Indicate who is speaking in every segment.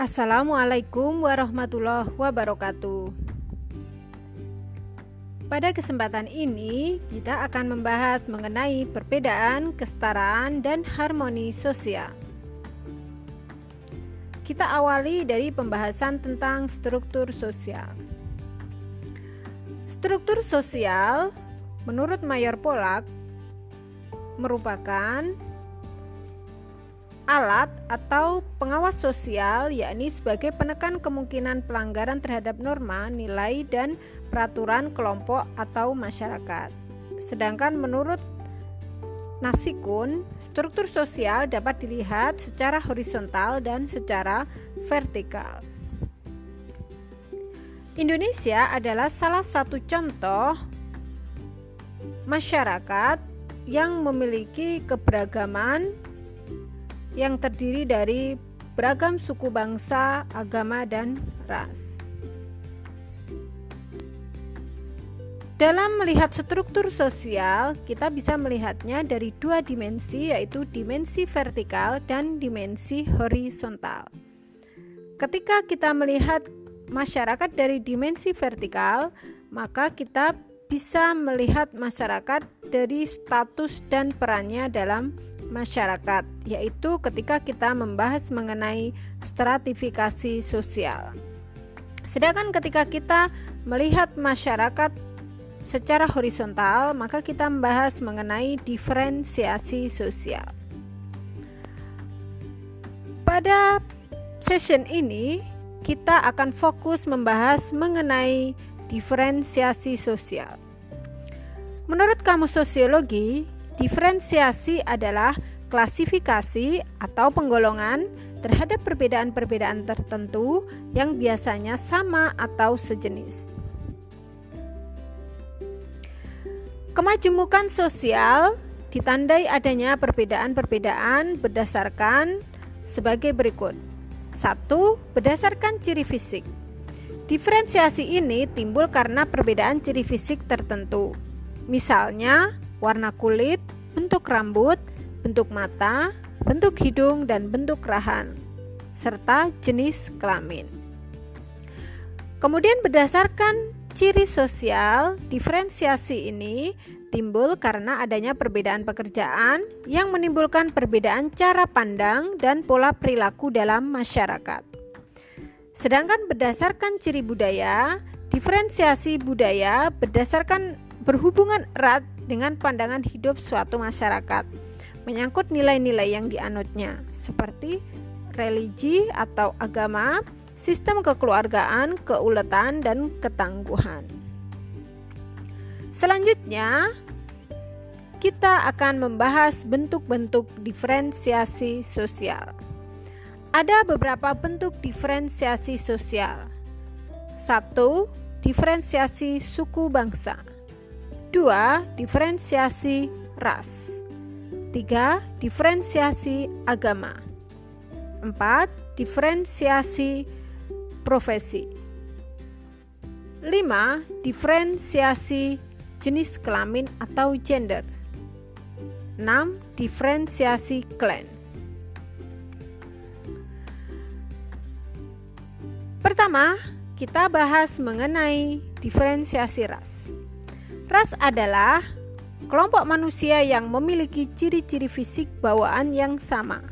Speaker 1: Assalamualaikum warahmatullahi wabarakatuh. Pada kesempatan ini, kita akan membahas mengenai perbedaan, kesetaraan, dan harmoni sosial. Kita awali dari pembahasan tentang struktur sosial. Struktur sosial, menurut Mayor Polak, merupakan alat atau pengawas sosial yakni sebagai penekan kemungkinan pelanggaran terhadap norma, nilai dan peraturan kelompok atau masyarakat. Sedangkan menurut Nasikun, struktur sosial dapat dilihat secara horizontal dan secara vertikal. Indonesia adalah salah satu contoh masyarakat yang memiliki keberagaman yang terdiri dari beragam suku bangsa, agama, dan ras. Dalam melihat struktur sosial, kita bisa melihatnya dari dua dimensi, yaitu dimensi vertikal dan dimensi horizontal. Ketika kita melihat masyarakat dari dimensi vertikal, maka kita bisa melihat masyarakat dari status dan perannya dalam masyarakat, yaitu ketika kita membahas mengenai stratifikasi sosial. Sedangkan ketika kita melihat masyarakat secara horizontal, maka kita membahas mengenai diferensiasi sosial. Pada session ini, kita akan fokus membahas mengenai diferensiasi sosial. Menurut kamus sosiologi, Diferensiasi adalah klasifikasi atau penggolongan terhadap perbedaan-perbedaan tertentu yang biasanya sama atau sejenis. Kemajemukan sosial ditandai adanya perbedaan-perbedaan berdasarkan sebagai berikut. Satu, berdasarkan ciri fisik. Diferensiasi ini timbul karena perbedaan ciri fisik tertentu. Misalnya, warna kulit, bentuk rambut, bentuk mata, bentuk hidung, dan bentuk rahan, serta jenis kelamin. Kemudian berdasarkan ciri sosial, diferensiasi ini timbul karena adanya perbedaan pekerjaan yang menimbulkan perbedaan cara pandang dan pola perilaku dalam masyarakat. Sedangkan berdasarkan ciri budaya, diferensiasi budaya berdasarkan berhubungan erat dengan pandangan hidup suatu masyarakat, menyangkut nilai-nilai yang dianutnya, seperti religi atau agama, sistem kekeluargaan, keuletan, dan ketangguhan. Selanjutnya, kita akan membahas bentuk-bentuk diferensiasi sosial. Ada beberapa bentuk diferensiasi sosial. Satu, diferensiasi suku bangsa. 2. Diferensiasi ras 3. Diferensiasi agama 4. Diferensiasi profesi 5. Diferensiasi jenis kelamin atau gender 6. Diferensiasi klan Pertama, kita bahas mengenai diferensiasi ras. Ras adalah kelompok manusia yang memiliki ciri-ciri fisik bawaan yang sama.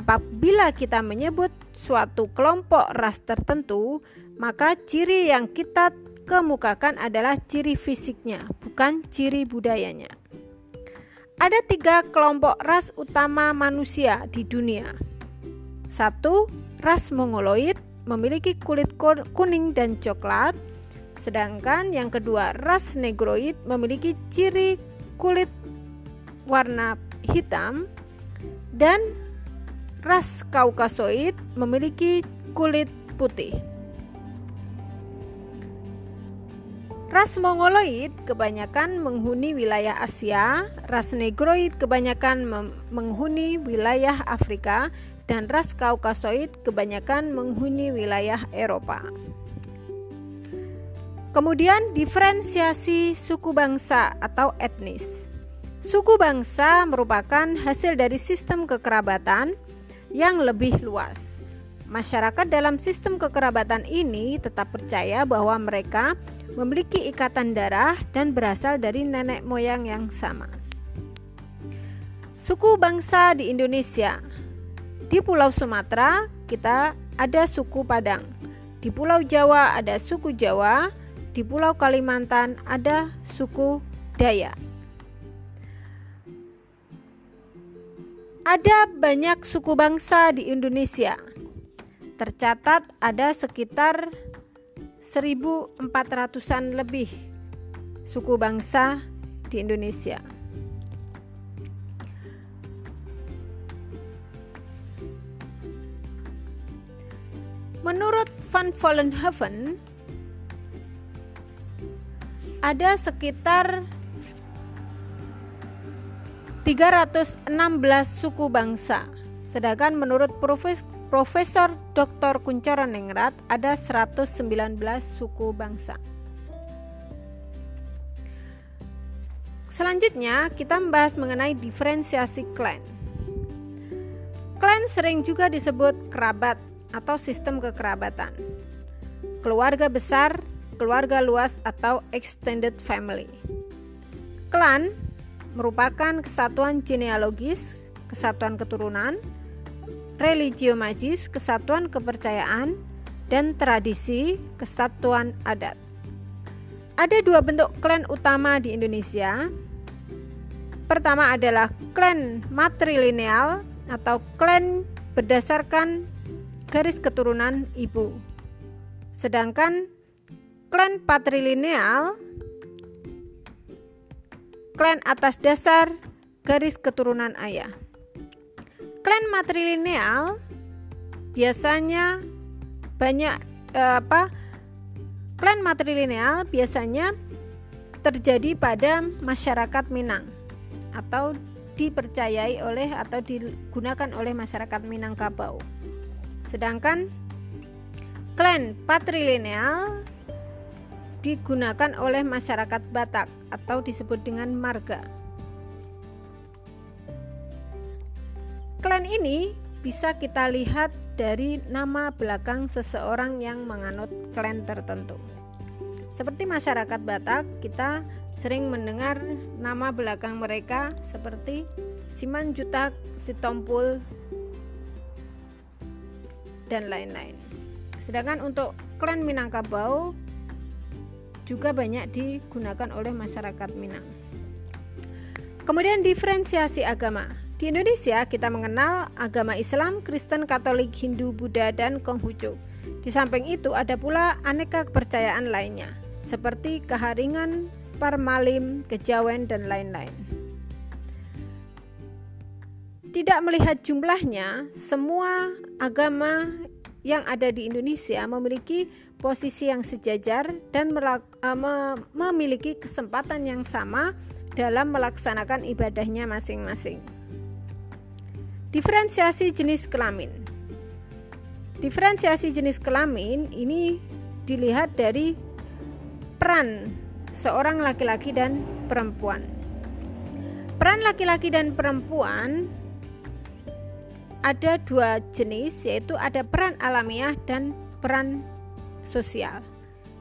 Speaker 1: Apabila kita menyebut suatu kelompok ras tertentu, maka ciri yang kita kemukakan adalah ciri fisiknya, bukan ciri budayanya. Ada tiga kelompok ras utama manusia di dunia. Satu, ras Mongoloid memiliki kulit kuning dan coklat. Sedangkan yang kedua, ras negroid memiliki ciri kulit warna hitam dan ras kaukasoid memiliki kulit putih. Ras Mongoloid kebanyakan menghuni wilayah Asia, ras Negroid kebanyakan menghuni wilayah Afrika, dan ras Kaukasoid kebanyakan menghuni wilayah Eropa. Kemudian diferensiasi suku bangsa atau etnis. Suku bangsa merupakan hasil dari sistem kekerabatan yang lebih luas. masyarakat dalam sistem kekerabatan ini tetap percaya bahwa mereka memiliki ikatan darah dan berasal dari nenek moyang yang sama. Suku bangsa di Indonesia. Di Pulau Sumatera, kita ada suku Padang. Di Pulau Jawa ada suku Jawa, di Pulau Kalimantan ada suku Dayak. Ada banyak suku bangsa di Indonesia. Tercatat ada sekitar 1400-an lebih suku bangsa di Indonesia. Menurut Van Vollenhoven, ada sekitar 316 suku bangsa. Sedangkan menurut Profes Profesor Dr. Kuncoro Ningrat ada 119 suku bangsa. Selanjutnya kita membahas mengenai diferensiasi klan. Klan sering juga disebut kerabat atau sistem kekerabatan. Keluarga besar, keluarga luas atau extended family. Klan merupakan kesatuan genealogis, kesatuan keturunan, religio magis, kesatuan kepercayaan, dan tradisi kesatuan adat. Ada dua bentuk klan utama di Indonesia. Pertama adalah klan matrilineal atau klan berdasarkan garis keturunan ibu. Sedangkan klan patrilineal klan atas dasar garis keturunan ayah. Klan matrilineal biasanya banyak eh, apa? Klan matrilineal biasanya terjadi pada masyarakat Minang atau dipercayai oleh atau digunakan oleh masyarakat Minangkabau. Sedangkan klan patrilineal digunakan oleh masyarakat Batak atau disebut dengan marga. Klan ini bisa kita lihat dari nama belakang seseorang yang menganut klan tertentu. Seperti masyarakat Batak, kita sering mendengar nama belakang mereka seperti Simanjutak, Sitompul, dan lain-lain. Sedangkan untuk klan Minangkabau juga banyak digunakan oleh masyarakat Minang. Kemudian diferensiasi agama. Di Indonesia kita mengenal agama Islam, Kristen, Katolik, Hindu, Buddha, dan Konghucu. Di samping itu ada pula aneka kepercayaan lainnya, seperti keharingan, parmalim, kejawen, dan lain-lain. Tidak melihat jumlahnya, semua agama yang ada di Indonesia memiliki posisi yang sejajar dan uh, memiliki kesempatan yang sama dalam melaksanakan ibadahnya masing-masing. Diferensiasi jenis kelamin. Diferensiasi jenis kelamin ini dilihat dari peran seorang laki-laki dan perempuan. Peran laki-laki dan perempuan ada dua jenis yaitu ada peran alamiah dan peran sosial.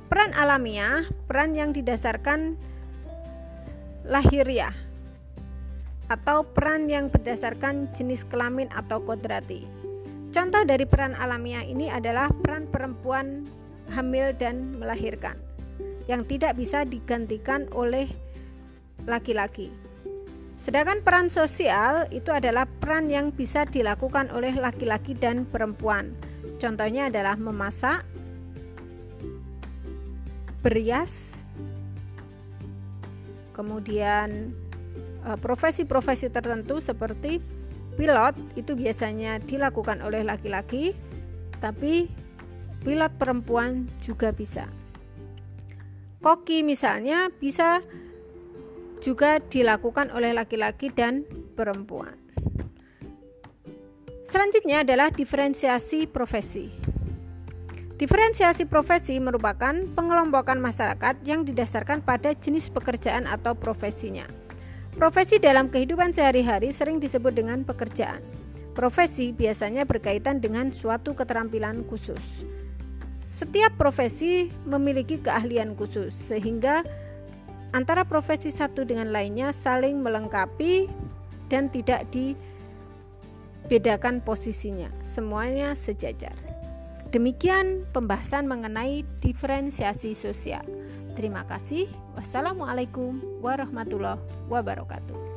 Speaker 1: Peran alamiah, peran yang didasarkan lahiriah atau peran yang berdasarkan jenis kelamin atau kodrati. Contoh dari peran alamiah ini adalah peran perempuan hamil dan melahirkan yang tidak bisa digantikan oleh laki-laki. Sedangkan peran sosial itu adalah peran yang bisa dilakukan oleh laki-laki dan perempuan. Contohnya adalah memasak, berias, kemudian eh, profesi-profesi tertentu seperti pilot itu biasanya dilakukan oleh laki-laki, tapi pilot perempuan juga bisa. Koki misalnya bisa juga dilakukan oleh laki-laki dan perempuan. Selanjutnya adalah diferensiasi profesi. Diferensiasi profesi merupakan pengelompokan masyarakat yang didasarkan pada jenis pekerjaan atau profesinya. Profesi dalam kehidupan sehari-hari sering disebut dengan pekerjaan. Profesi biasanya berkaitan dengan suatu keterampilan khusus. Setiap profesi memiliki keahlian khusus, sehingga antara profesi satu dengan lainnya saling melengkapi dan tidak dibedakan posisinya. Semuanya sejajar. Demikian pembahasan mengenai diferensiasi sosial. Terima kasih. Wassalamualaikum warahmatullahi wabarakatuh.